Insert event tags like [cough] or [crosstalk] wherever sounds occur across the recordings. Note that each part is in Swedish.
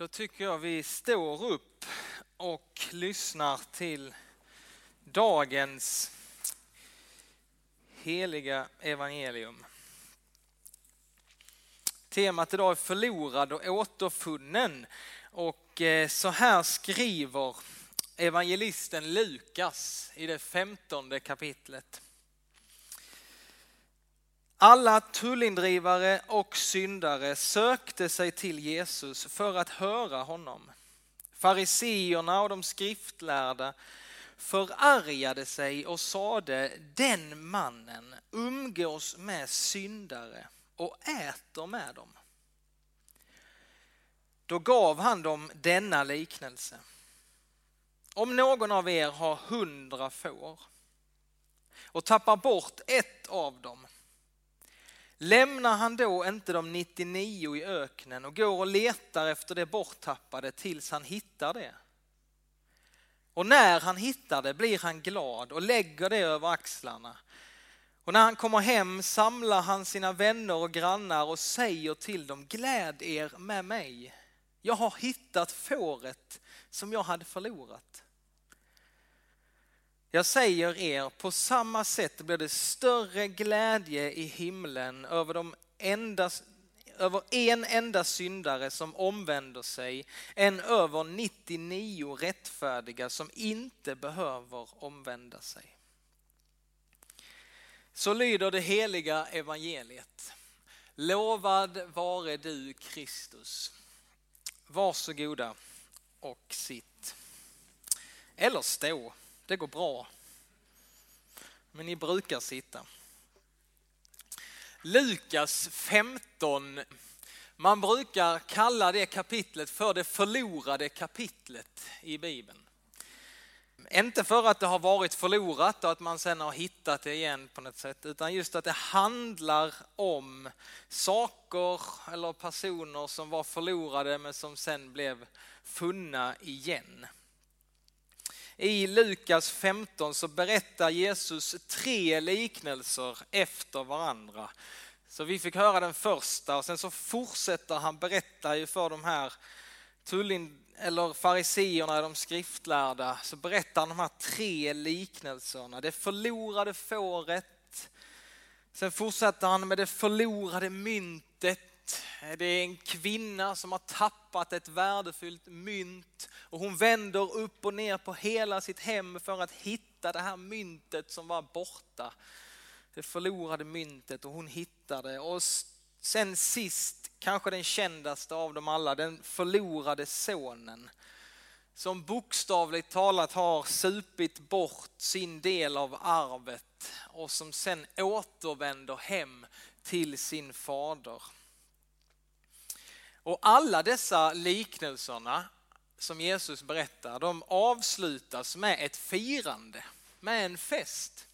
Då tycker jag vi står upp och lyssnar till dagens heliga evangelium. Temat idag är förlorad och återfunnen och eh, så här skriver evangelisten Lukas i det femtonde kapitlet. Alla tullindrivare och syndare sökte sig till Jesus för att höra honom. Fariseerna och de skriftlärda förargade sig och sade den mannen umgås med syndare och äter med dem. Då gav han dem denna liknelse. Om någon av er har hundra får och tappar bort ett av dem Lämnar han då inte de 99 i öknen och går och letar efter det borttappade tills han hittar det? Och när han hittar det blir han glad och lägger det över axlarna. Och när han kommer hem samlar han sina vänner och grannar och säger till dem, gläd er med mig. Jag har hittat fåret som jag hade förlorat. Jag säger er, på samma sätt blir det större glädje i himlen över, de enda, över en enda syndare som omvänder sig än över 99 rättfärdiga som inte behöver omvända sig. Så lyder det heliga evangeliet. Lovad vare du Kristus. Varsågoda och sitt. Eller stå. Det går bra. Men ni brukar sitta. Lukas 15. Man brukar kalla det kapitlet för det förlorade kapitlet i Bibeln. Inte för att det har varit förlorat och att man sen har hittat det igen på något sätt, utan just att det handlar om saker eller personer som var förlorade men som sen blev funna igen. I Lukas 15 så berättar Jesus tre liknelser efter varandra. Så vi fick höra den första och sen så fortsätter han berätta ju för de här tullin, eller fariseerna, de skriftlärda, så berättar han de här tre liknelserna. Det förlorade fåret, sen fortsätter han med det förlorade myntet det är en kvinna som har tappat ett värdefullt mynt och hon vänder upp och ner på hela sitt hem för att hitta det här myntet som var borta. Det förlorade myntet och hon hittar det. Och sen sist, kanske den kändaste av dem alla, den förlorade sonen. Som bokstavligt talat har supit bort sin del av arvet och som sen återvänder hem till sin fader. Och alla dessa liknelserna som Jesus berättar, de avslutas med ett firande, med en fest.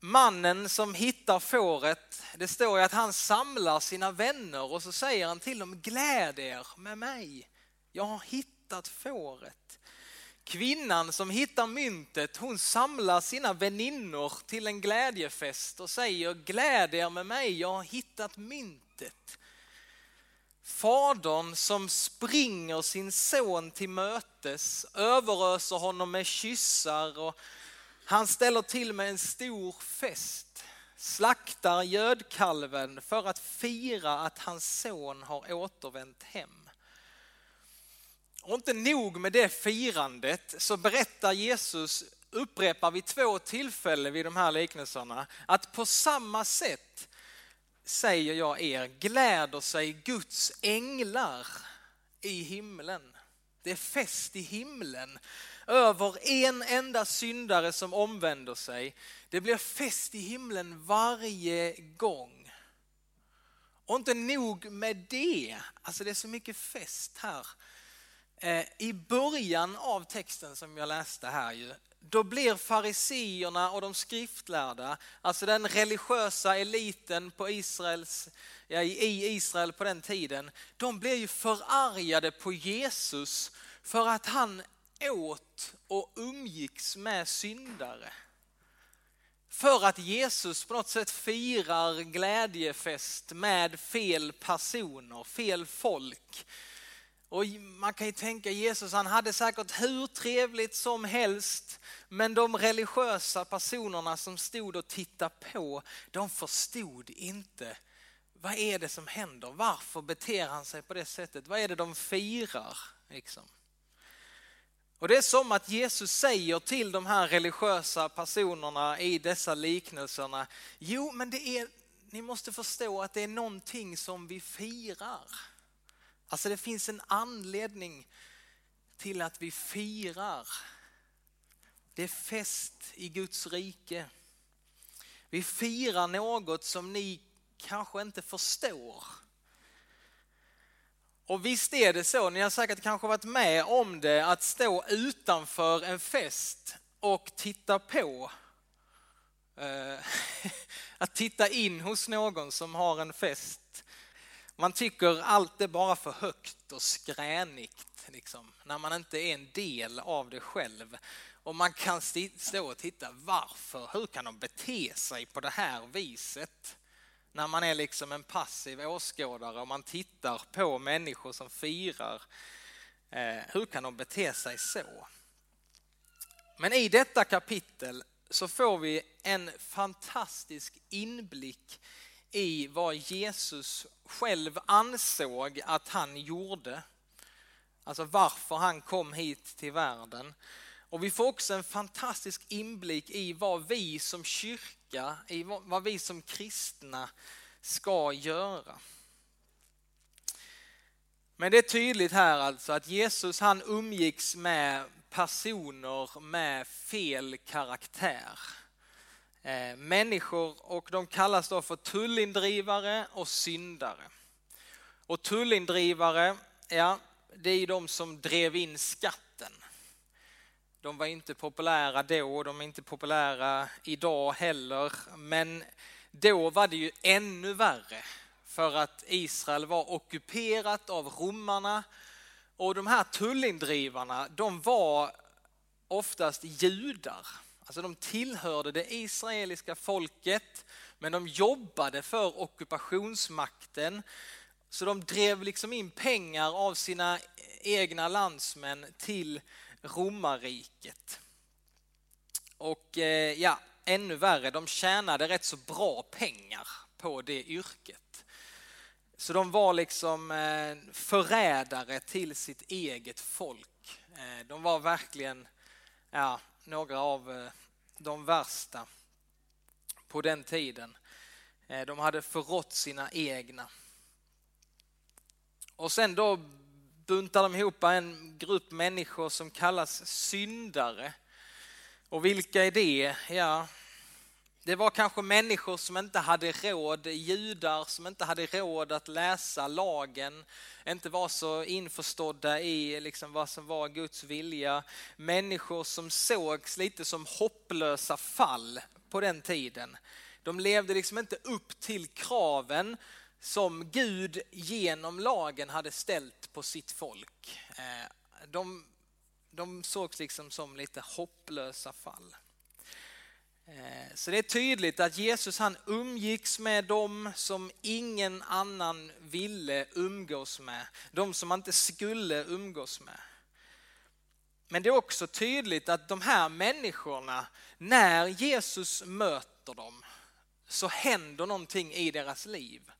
Mannen som hittar fåret, det står ju att han samlar sina vänner och så säger han till dem, gläd er med mig, jag har hittat fåret. Kvinnan som hittar myntet, hon samlar sina väninnor till en glädjefest och säger, gläd er med mig, jag har hittat myntet. Fadern som springer sin son till mötes, överöser honom med kyssar och han ställer till med en stor fest. Slaktar gödkalven för att fira att hans son har återvänt hem. Och inte nog med det firandet så berättar Jesus, upprepar vid två tillfällen vid de här liknelserna, att på samma sätt säger jag er, gläder sig Guds änglar i himlen. Det är fest i himlen över en enda syndare som omvänder sig. Det blir fest i himlen varje gång. Och inte nog med det, alltså det är så mycket fest här. Eh, I början av texten som jag läste här ju, då blir fariseerna och de skriftlärda, alltså den religiösa eliten på Israels, ja, i Israel på den tiden, de blir ju förargade på Jesus för att han åt och umgicks med syndare. För att Jesus på något sätt firar glädjefest med fel personer, fel folk och man kan ju tänka Jesus, han hade säkert hur trevligt som helst, men de religiösa personerna som stod och tittade på, de förstod inte vad är det som händer? Varför beter han sig på det sättet? Vad är det de firar? Liksom? Och Det är som att Jesus säger till de här religiösa personerna i dessa liknelserna, jo men det är, ni måste förstå att det är någonting som vi firar. Alltså det finns en anledning till att vi firar. Det är fest i Guds rike. Vi firar något som ni kanske inte förstår. Och visst är det så, ni har säkert kanske varit med om det, att stå utanför en fest och titta på. Eh, [laughs] att titta in hos någon som har en fest. Man tycker allt är bara för högt och skränigt, liksom, när man inte är en del av det själv. Och man kan stå och titta, varför? Hur kan de bete sig på det här viset? när man är liksom en passiv åskådare och man tittar på människor som firar. Eh, hur kan de bete sig så? Men i detta kapitel så får vi en fantastisk inblick i vad Jesus själv ansåg att han gjorde. Alltså varför han kom hit till världen. Och vi får också en fantastisk inblick i vad vi som kyrka, i vad vi som kristna ska göra. Men det är tydligt här alltså att Jesus han umgicks med personer med fel karaktär. Eh, människor och de kallas då för tullindrivare och syndare. Och tullindrivare, ja det är de som drev in skatten. De var inte populära då, de är inte populära idag heller. Men då var det ju ännu värre för att Israel var ockuperat av romarna och de här tullindrivarna de var oftast judar. Alltså de tillhörde det israeliska folket men de jobbade för ockupationsmakten så de drev liksom in pengar av sina egna landsmän till romarriket. Och eh, ja, ännu värre, de tjänade rätt så bra pengar på det yrket. Så de var liksom eh, förrädare till sitt eget folk. Eh, de var verkligen ja, några av eh, de värsta på den tiden. Eh, de hade förrått sina egna. Och sen då buntar de ihop en grupp människor som kallas syndare. Och vilka är det? Ja, det var kanske människor som inte hade råd, judar som inte hade råd att läsa lagen, inte var så införstådda i liksom vad som var Guds vilja. Människor som sågs lite som hopplösa fall på den tiden. De levde liksom inte upp till kraven som Gud genom lagen hade ställt på sitt folk. Eh, de, de sågs liksom som lite hopplösa fall. Eh, så det är tydligt att Jesus han umgicks med dem som ingen annan ville umgås med. De som man inte skulle umgås med. Men det är också tydligt att de här människorna, när Jesus möter dem, så händer någonting i deras liv.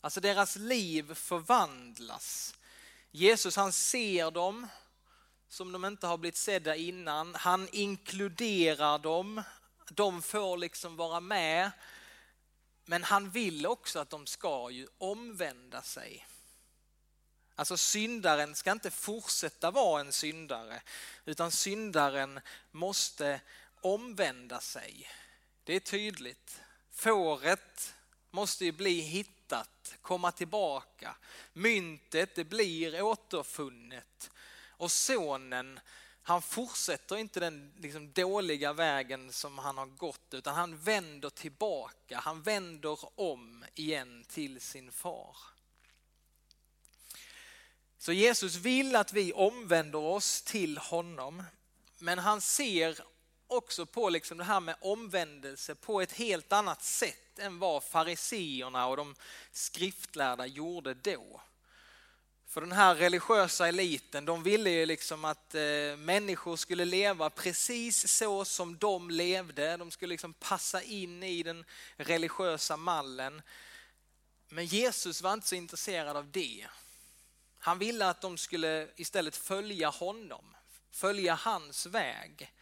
Alltså deras liv förvandlas. Jesus han ser dem som de inte har blivit sedda innan. Han inkluderar dem. De får liksom vara med. Men han vill också att de ska ju omvända sig. Alltså syndaren ska inte fortsätta vara en syndare utan syndaren måste omvända sig. Det är tydligt. Fåret måste ju bli hittat, komma tillbaka. Myntet det blir återfunnet och sonen han fortsätter inte den liksom dåliga vägen som han har gått utan han vänder tillbaka, han vänder om igen till sin far. Så Jesus vill att vi omvänder oss till honom men han ser också på liksom det här med omvändelse på ett helt annat sätt än vad fariseerna och de skriftlärda gjorde då. För den här religiösa eliten, de ville ju liksom att eh, människor skulle leva precis så som de levde. De skulle liksom passa in i den religiösa mallen. Men Jesus var inte så intresserad av det. Han ville att de skulle istället följa honom, följa hans väg.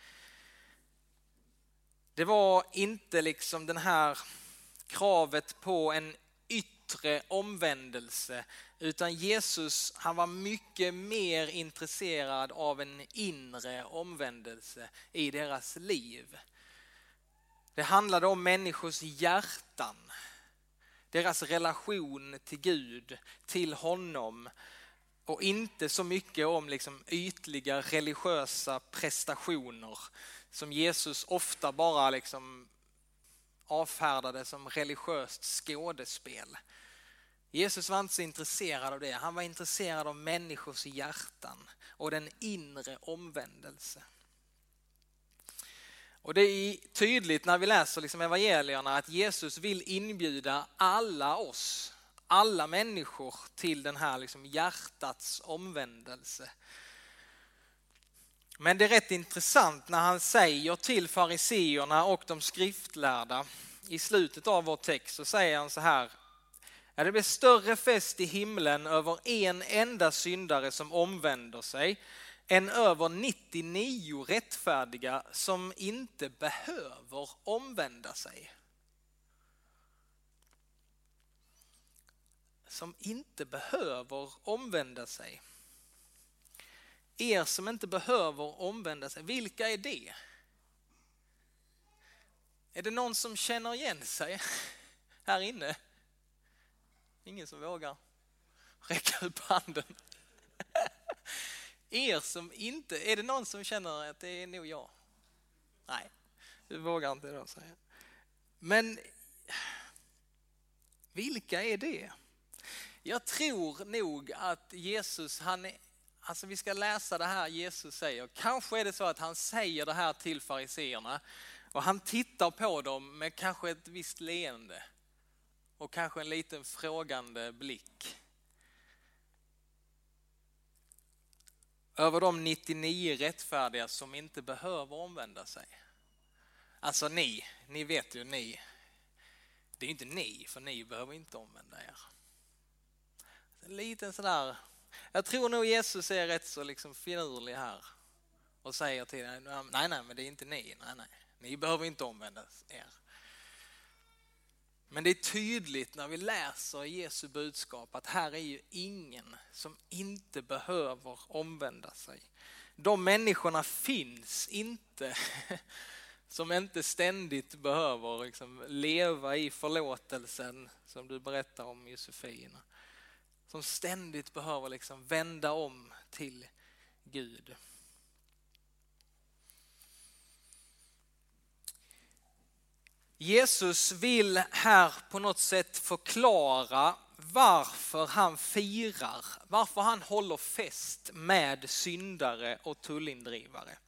Det var inte liksom den här kravet på en yttre omvändelse utan Jesus han var mycket mer intresserad av en inre omvändelse i deras liv. Det handlade om människors hjärtan, deras relation till Gud, till honom och inte så mycket om liksom ytliga religiösa prestationer som Jesus ofta bara liksom avfärdade som religiöst skådespel. Jesus var inte så intresserad av det. Han var intresserad av människors hjärtan och den inre omvändelse. Och det är tydligt när vi läser liksom evangelierna att Jesus vill inbjuda alla oss, alla människor till den här liksom hjärtats omvändelse. Men det är rätt intressant när han säger till fariseerna och de skriftlärda i slutet av vår text så säger han så här Ja, det blir större fest i himlen över en enda syndare som omvänder sig än över 99 rättfärdiga som inte behöver omvända sig. Som inte behöver omvända sig. Er som inte behöver omvända sig, vilka är det? Är det någon som känner igen sig här inne? Ingen som vågar räcka upp handen. [laughs] Er som inte, är det någon som känner att det är nog jag? Nej, du vågar inte då säga. Men vilka är det? Jag tror nog att Jesus, han är, alltså vi ska läsa det här Jesus säger. Kanske är det så att han säger det här till fariseerna och han tittar på dem med kanske ett visst leende och kanske en liten frågande blick. Över de 99 rättfärdiga som inte behöver omvända sig. Alltså ni, ni vet ju ni. Det är inte ni, för ni behöver inte omvända er. En liten sådär, jag tror nog Jesus är rätt så liksom finurlig här och säger till er, nej nej men det är inte ni, nej nej, ni behöver inte omvända er. Men det är tydligt när vi läser Jesu budskap att här är ju ingen som inte behöver omvända sig. De människorna finns inte [laughs] som inte ständigt behöver liksom leva i förlåtelsen som du berättar om Josefin. Som ständigt behöver liksom vända om till Gud. Jesus vill här på något sätt förklara varför han firar, varför han håller fest med syndare och tullindrivare.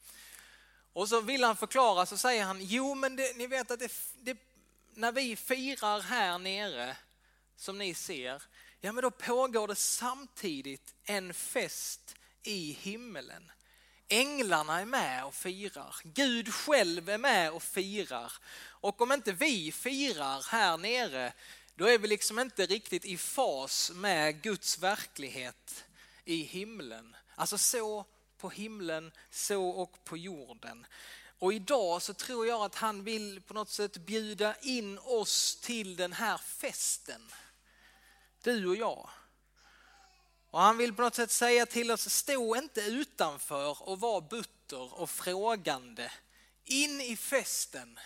Och så vill han förklara, så säger han, jo men det, ni vet att det, det, när vi firar här nere, som ni ser, ja men då pågår det samtidigt en fest i himmelen. Änglarna är med och firar, Gud själv är med och firar och om inte vi firar här nere, då är vi liksom inte riktigt i fas med Guds verklighet i himlen. Alltså så på himlen, så och på jorden. Och idag så tror jag att han vill på något sätt bjuda in oss till den här festen. Du och jag. Och han vill på något sätt säga till oss, stå inte utanför och var butter och frågande. In i festen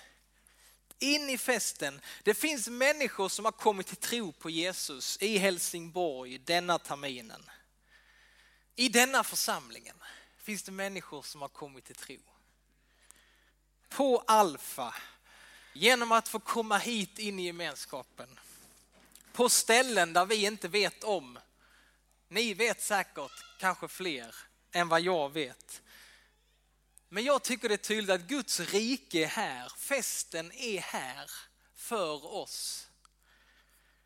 in i festen. Det finns människor som har kommit till tro på Jesus i Helsingborg denna terminen. I denna församlingen finns det människor som har kommit till tro. På Alfa, genom att få komma hit in i gemenskapen. På ställen där vi inte vet om. Ni vet säkert kanske fler än vad jag vet. Men jag tycker det är tydligt att Guds rike är här, festen är här för oss.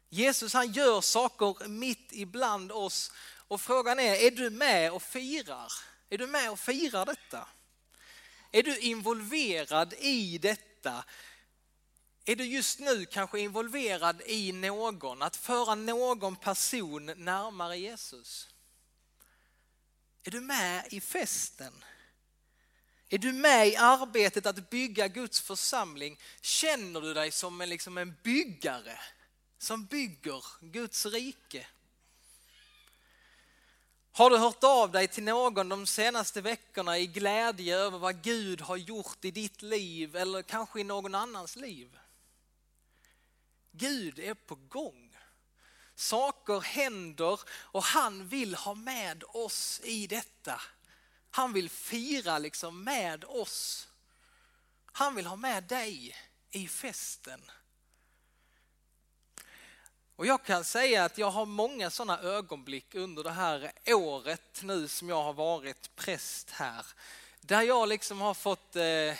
Jesus han gör saker mitt ibland oss Och frågan är, är du med och firar? Är du med och firar detta? Är du involverad i detta? Är du just nu kanske involverad i någon, att föra någon person närmare Jesus? Är du med i festen? Är du med i arbetet att bygga Guds församling? Känner du dig som en, liksom en byggare som bygger Guds rike? Har du hört av dig till någon de senaste veckorna i glädje över vad Gud har gjort i ditt liv eller kanske i någon annans liv? Gud är på gång. Saker händer och han vill ha med oss i detta. Han vill fira liksom med oss. Han vill ha med dig i festen. Och jag kan säga att jag har många sådana ögonblick under det här året nu som jag har varit präst här. Där jag liksom har fått, eh,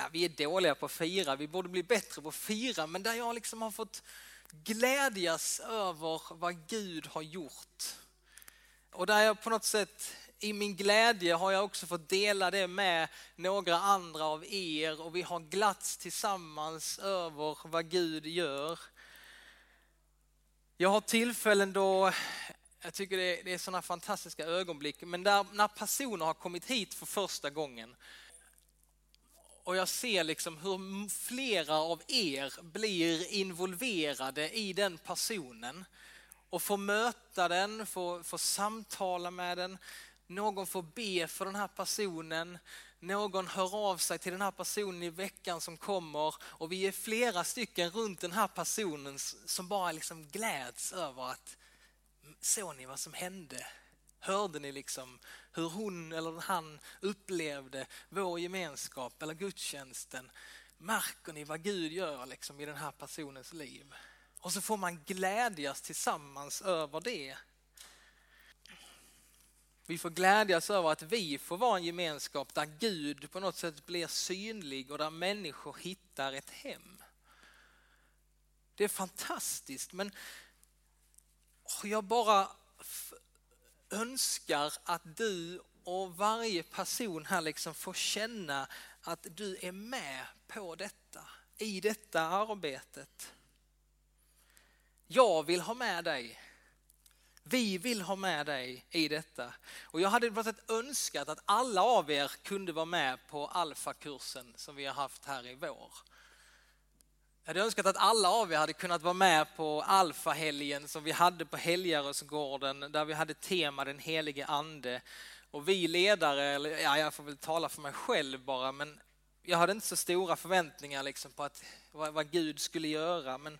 ja vi är dåliga på att fira, vi borde bli bättre på att fira, men där jag liksom har fått glädjas över vad Gud har gjort. Och där jag på något sätt i min glädje har jag också fått dela det med några andra av er och vi har glatts tillsammans över vad Gud gör. Jag har tillfällen då jag tycker det är, det är sådana fantastiska ögonblick, men där, när personer har kommit hit för första gången och jag ser liksom hur flera av er blir involverade i den personen och får möta den, får, får samtala med den. Någon får be för den här personen, någon hör av sig till den här personen i veckan som kommer och vi är flera stycken runt den här personen som bara liksom gläds över att såg ni vad som hände? Hörde ni liksom hur hon eller han upplevde vår gemenskap eller gudstjänsten? Märker ni vad Gud gör liksom i den här personens liv? Och så får man glädjas tillsammans över det. Vi får glädjas över att vi får vara en gemenskap där Gud på något sätt blir synlig och där människor hittar ett hem. Det är fantastiskt men jag bara önskar att du och varje person här liksom får känna att du är med på detta, i detta arbetet. Jag vill ha med dig vi vill ha med dig i detta. Och jag hade på önskat att alla av er kunde vara med på alfakursen som vi har haft här i vår. Jag hade önskat att alla av er hade kunnat vara med på alfahelgen som vi hade på Helgarösgården där vi hade tema den helige ande. Och vi ledare, eller ja, jag får väl tala för mig själv bara, men jag hade inte så stora förväntningar liksom på att, vad, vad Gud skulle göra. Men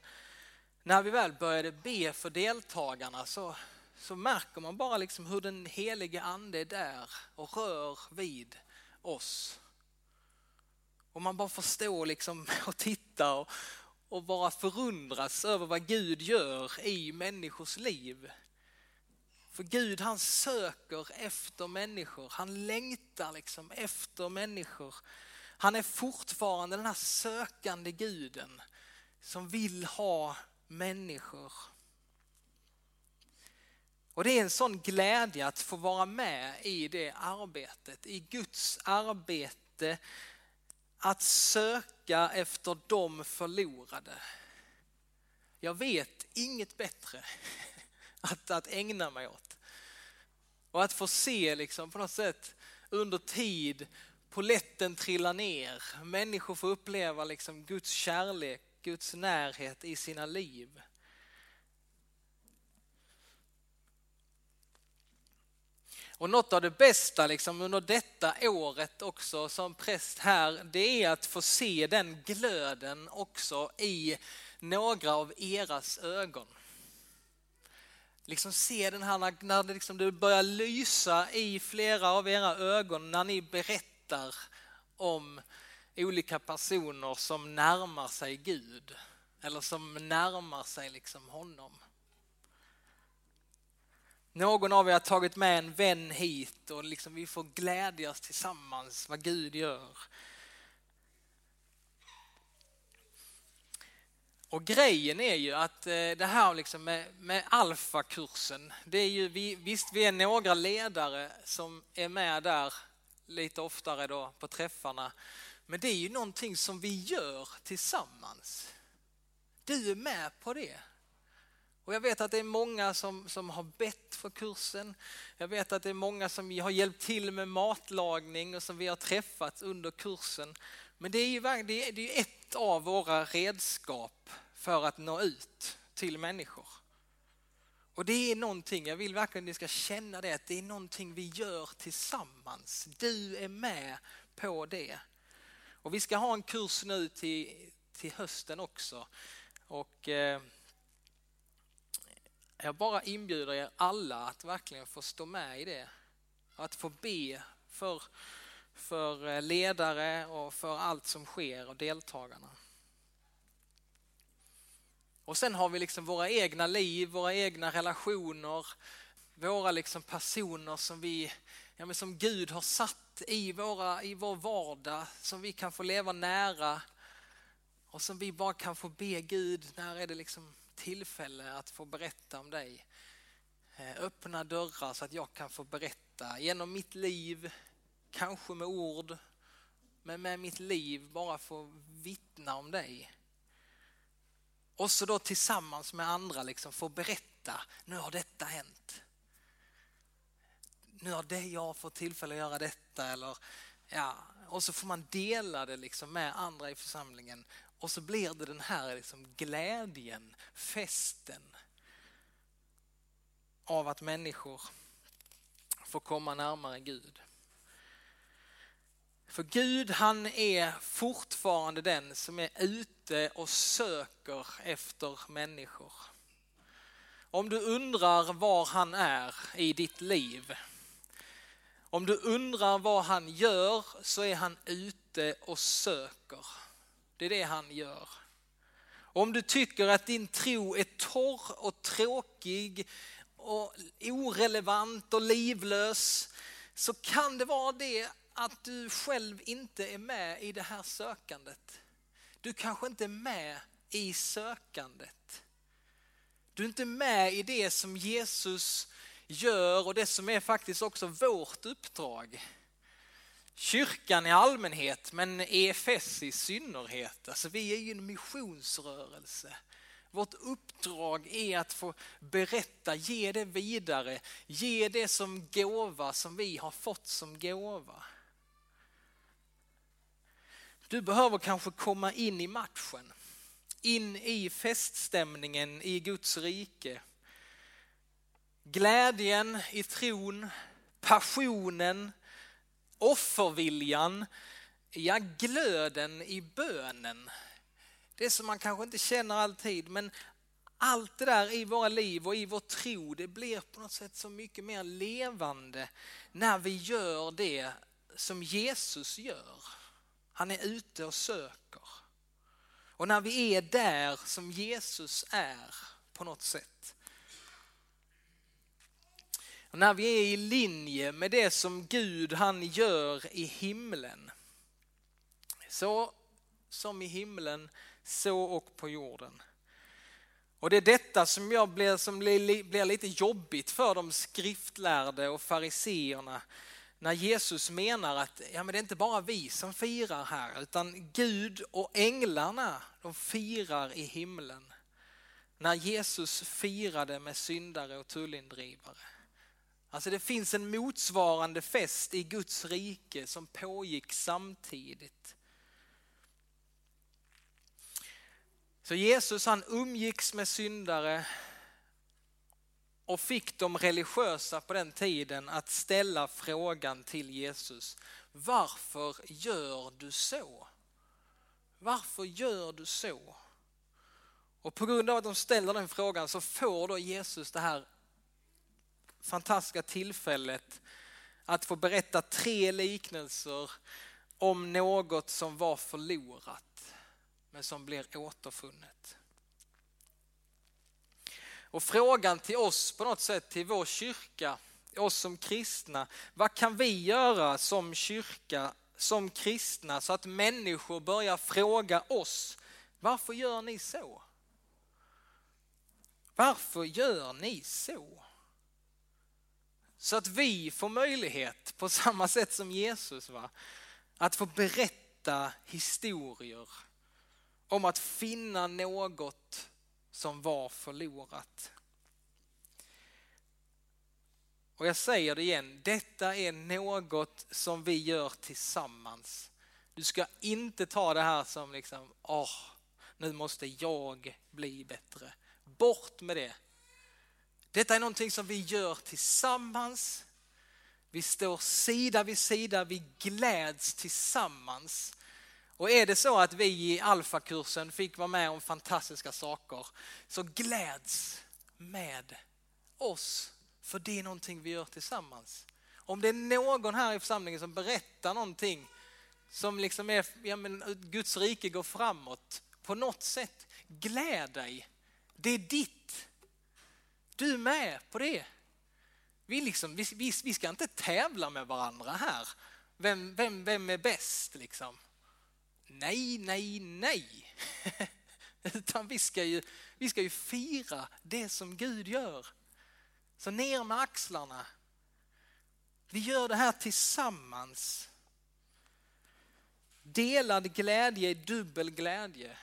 när vi väl började be för deltagarna så, så märker man bara liksom hur den helige ande är där och rör vid oss. Och man bara förstår liksom [laughs] och tittar och, och bara förundras över vad Gud gör i människors liv. För Gud han söker efter människor, han längtar liksom efter människor. Han är fortfarande den här sökande guden som vill ha människor. Och det är en sån glädje att få vara med i det arbetet, i Guds arbete att söka efter de förlorade. Jag vet inget bättre [laughs] att, att ägna mig åt. Och att få se liksom på något sätt under tid poletten trilla ner, människor får uppleva liksom Guds kärlek Guds närhet i sina liv. Och något av det bästa liksom under detta året också som präst här, det är att få se den glöden också i några av eras ögon. Liksom se den här när, det, liksom, det börjar lysa i flera av era ögon när ni berättar om olika personer som närmar sig Gud eller som närmar sig liksom honom. Någon av er har tagit med en vän hit och liksom vi får glädjas tillsammans vad Gud gör. Och grejen är ju att eh, det här liksom med, med alfakursen, det är ju, vi, visst vi är några ledare som är med där lite oftare då på träffarna, men det är ju någonting som vi gör tillsammans. Du är med på det. Och jag vet att det är många som, som har bett för kursen. Jag vet att det är många som har hjälpt till med matlagning och som vi har träffat under kursen. Men det är ju det är, det är ett av våra redskap för att nå ut till människor. Och det är någonting, jag vill verkligen att ni ska känna det, att det är någonting vi gör tillsammans. Du är med på det. Och vi ska ha en kurs nu till, till hösten också. Och eh, jag bara inbjuder er alla att verkligen få stå med i det. Att få be för, för eh, ledare och för allt som sker och deltagarna. Och sen har vi liksom våra egna liv, våra egna relationer, våra liksom personer som vi, ja men som Gud har satt i, våra, i vår vardag, som vi kan få leva nära och som vi bara kan få be Gud, när är det liksom tillfälle att få berätta om dig. Eh, öppna dörrar så att jag kan få berätta genom mitt liv, kanske med ord, men med mitt liv bara få vittna om dig. Och så då tillsammans med andra liksom få berätta, nu har detta hänt. Nu har det jag fått tillfälle att göra detta eller ja, och så får man dela det liksom med andra i församlingen och så blir det den här liksom glädjen, festen av att människor får komma närmare Gud. För Gud han är fortfarande den som är ute och söker efter människor. Om du undrar var han är i ditt liv, om du undrar vad han gör så är han ute och söker. Det är det han gör. Om du tycker att din tro är torr och tråkig och orelevant och livlös så kan det vara det att du själv inte är med i det här sökandet. Du kanske inte är med i sökandet. Du är inte med i det som Jesus gör och det som är faktiskt också vårt uppdrag. Kyrkan i allmänhet, men EFS i synnerhet. Alltså vi är ju en missionsrörelse. Vårt uppdrag är att få berätta, ge det vidare, ge det som gåva som vi har fått som gåva. Du behöver kanske komma in i matchen, in i feststämningen i Guds rike. Glädjen i tron, passionen, offerviljan, ja glöden i bönen. Det som man kanske inte känner alltid men allt det där i våra liv och i vår tro det blir på något sätt så mycket mer levande när vi gör det som Jesus gör. Han är ute och söker. Och när vi är där som Jesus är på något sätt. Och när vi är i linje med det som Gud han gör i himlen. Så som i himlen, så och på jorden. Och det är detta som, jag blir, som blir, lite jobbigt för de skriftlärde och fariseerna när Jesus menar att ja, men det är inte bara vi som firar här utan Gud och änglarna de firar i himlen. När Jesus firade med syndare och tullindrivare. Alltså det finns en motsvarande fest i Guds rike som pågick samtidigt. Så Jesus han umgicks med syndare och fick de religiösa på den tiden att ställa frågan till Jesus. Varför gör du så? Varför gör du så? Och på grund av att de ställer den frågan så får då Jesus det här fantastiska tillfället att få berätta tre liknelser om något som var förlorat men som blir återfunnet. Och frågan till oss på något sätt, till vår kyrka, oss som kristna, vad kan vi göra som kyrka, som kristna så att människor börjar fråga oss, varför gör ni så? Varför gör ni så? Så att vi får möjlighet, på samma sätt som Jesus, va? att få berätta historier om att finna något som var förlorat. Och jag säger det igen, detta är något som vi gör tillsammans. Du ska inte ta det här som liksom, åh, oh, nu måste jag bli bättre. Bort med det. Detta är någonting som vi gör tillsammans. Vi står sida vid sida, vi gläds tillsammans. Och är det så att vi i alfakursen fick vara med om fantastiska saker, så gläds med oss. För det är någonting vi gör tillsammans. Om det är någon här i församlingen som berättar någonting som liksom är, ja men Guds rike går framåt på något sätt, gläd dig. Det är ditt. Du är med på det. Vi, liksom, vi, vi, vi ska inte tävla med varandra här. Vem, vem, vem är bäst liksom? Nej, nej, nej. [laughs] Utan vi ska, ju, vi ska ju fira det som Gud gör. Så ner med axlarna. Vi gör det här tillsammans. Delad glädje är dubbel glädje.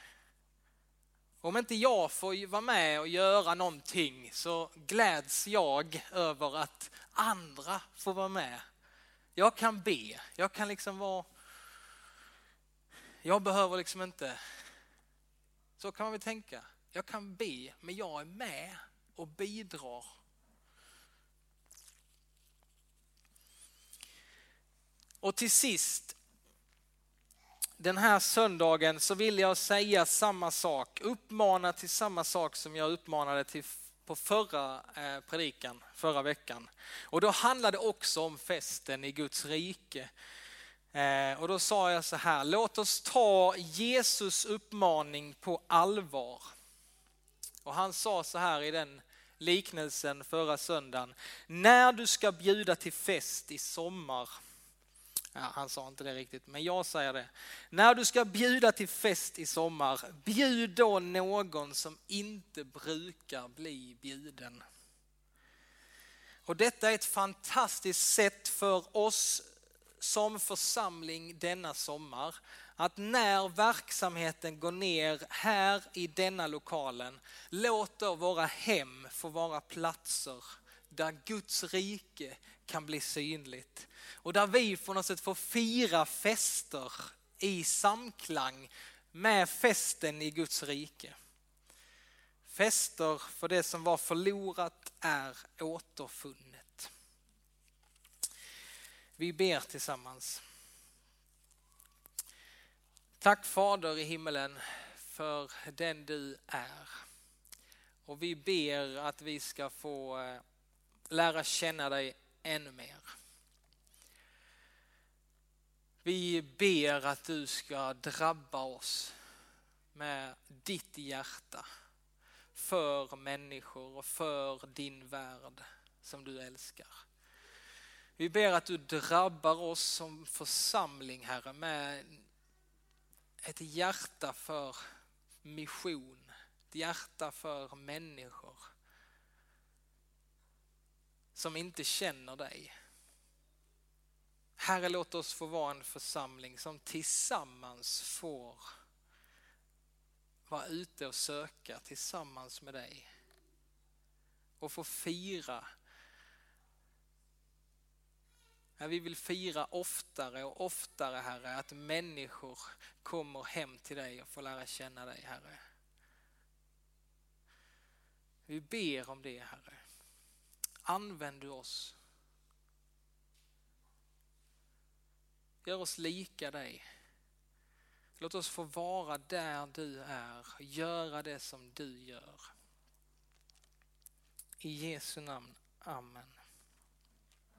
Om inte jag får vara med och göra någonting så gläds jag över att andra får vara med. Jag kan be, jag kan liksom vara... Jag behöver liksom inte... Så kan man väl tänka. Jag kan be, men jag är med och bidrar. Och till sist den här söndagen så vill jag säga samma sak, uppmana till samma sak som jag uppmanade till på förra eh, predikan, förra veckan. Och då handlade det också om festen i Guds rike. Eh, och då sa jag så här, låt oss ta Jesus uppmaning på allvar. Och han sa så här i den liknelsen förra söndagen, när du ska bjuda till fest i sommar Ja, han sa inte det riktigt, men jag säger det. När du ska bjuda till fest i sommar, bjud då någon som inte brukar bli bjuden. Och detta är ett fantastiskt sätt för oss som församling denna sommar att när verksamheten går ner här i denna lokalen, låter våra hem få vara platser där Guds rike kan bli synligt. Och där vi på något sätt får fira fester i samklang med festen i Guds rike. Fester för det som var förlorat är återfunnet. Vi ber tillsammans. Tack Fader i himmelen för den du är. Och vi ber att vi ska få eh, lära känna dig ännu mer. Vi ber att du ska drabba oss med ditt hjärta för människor och för din värld som du älskar. Vi ber att du drabbar oss som församling, Herre, med ett hjärta för mission, ett hjärta för människor som inte känner dig. Herre, låt oss få vara en församling som tillsammans får vara ute och söka tillsammans med dig. Och få fira. Vi vill fira oftare och oftare, Herre, att människor kommer hem till dig och får lära känna dig, Herre. Vi ber om det, Herre. Använd du oss Gör oss lika dig. Låt oss få vara där du är, göra det som du gör. I Jesu namn, Amen.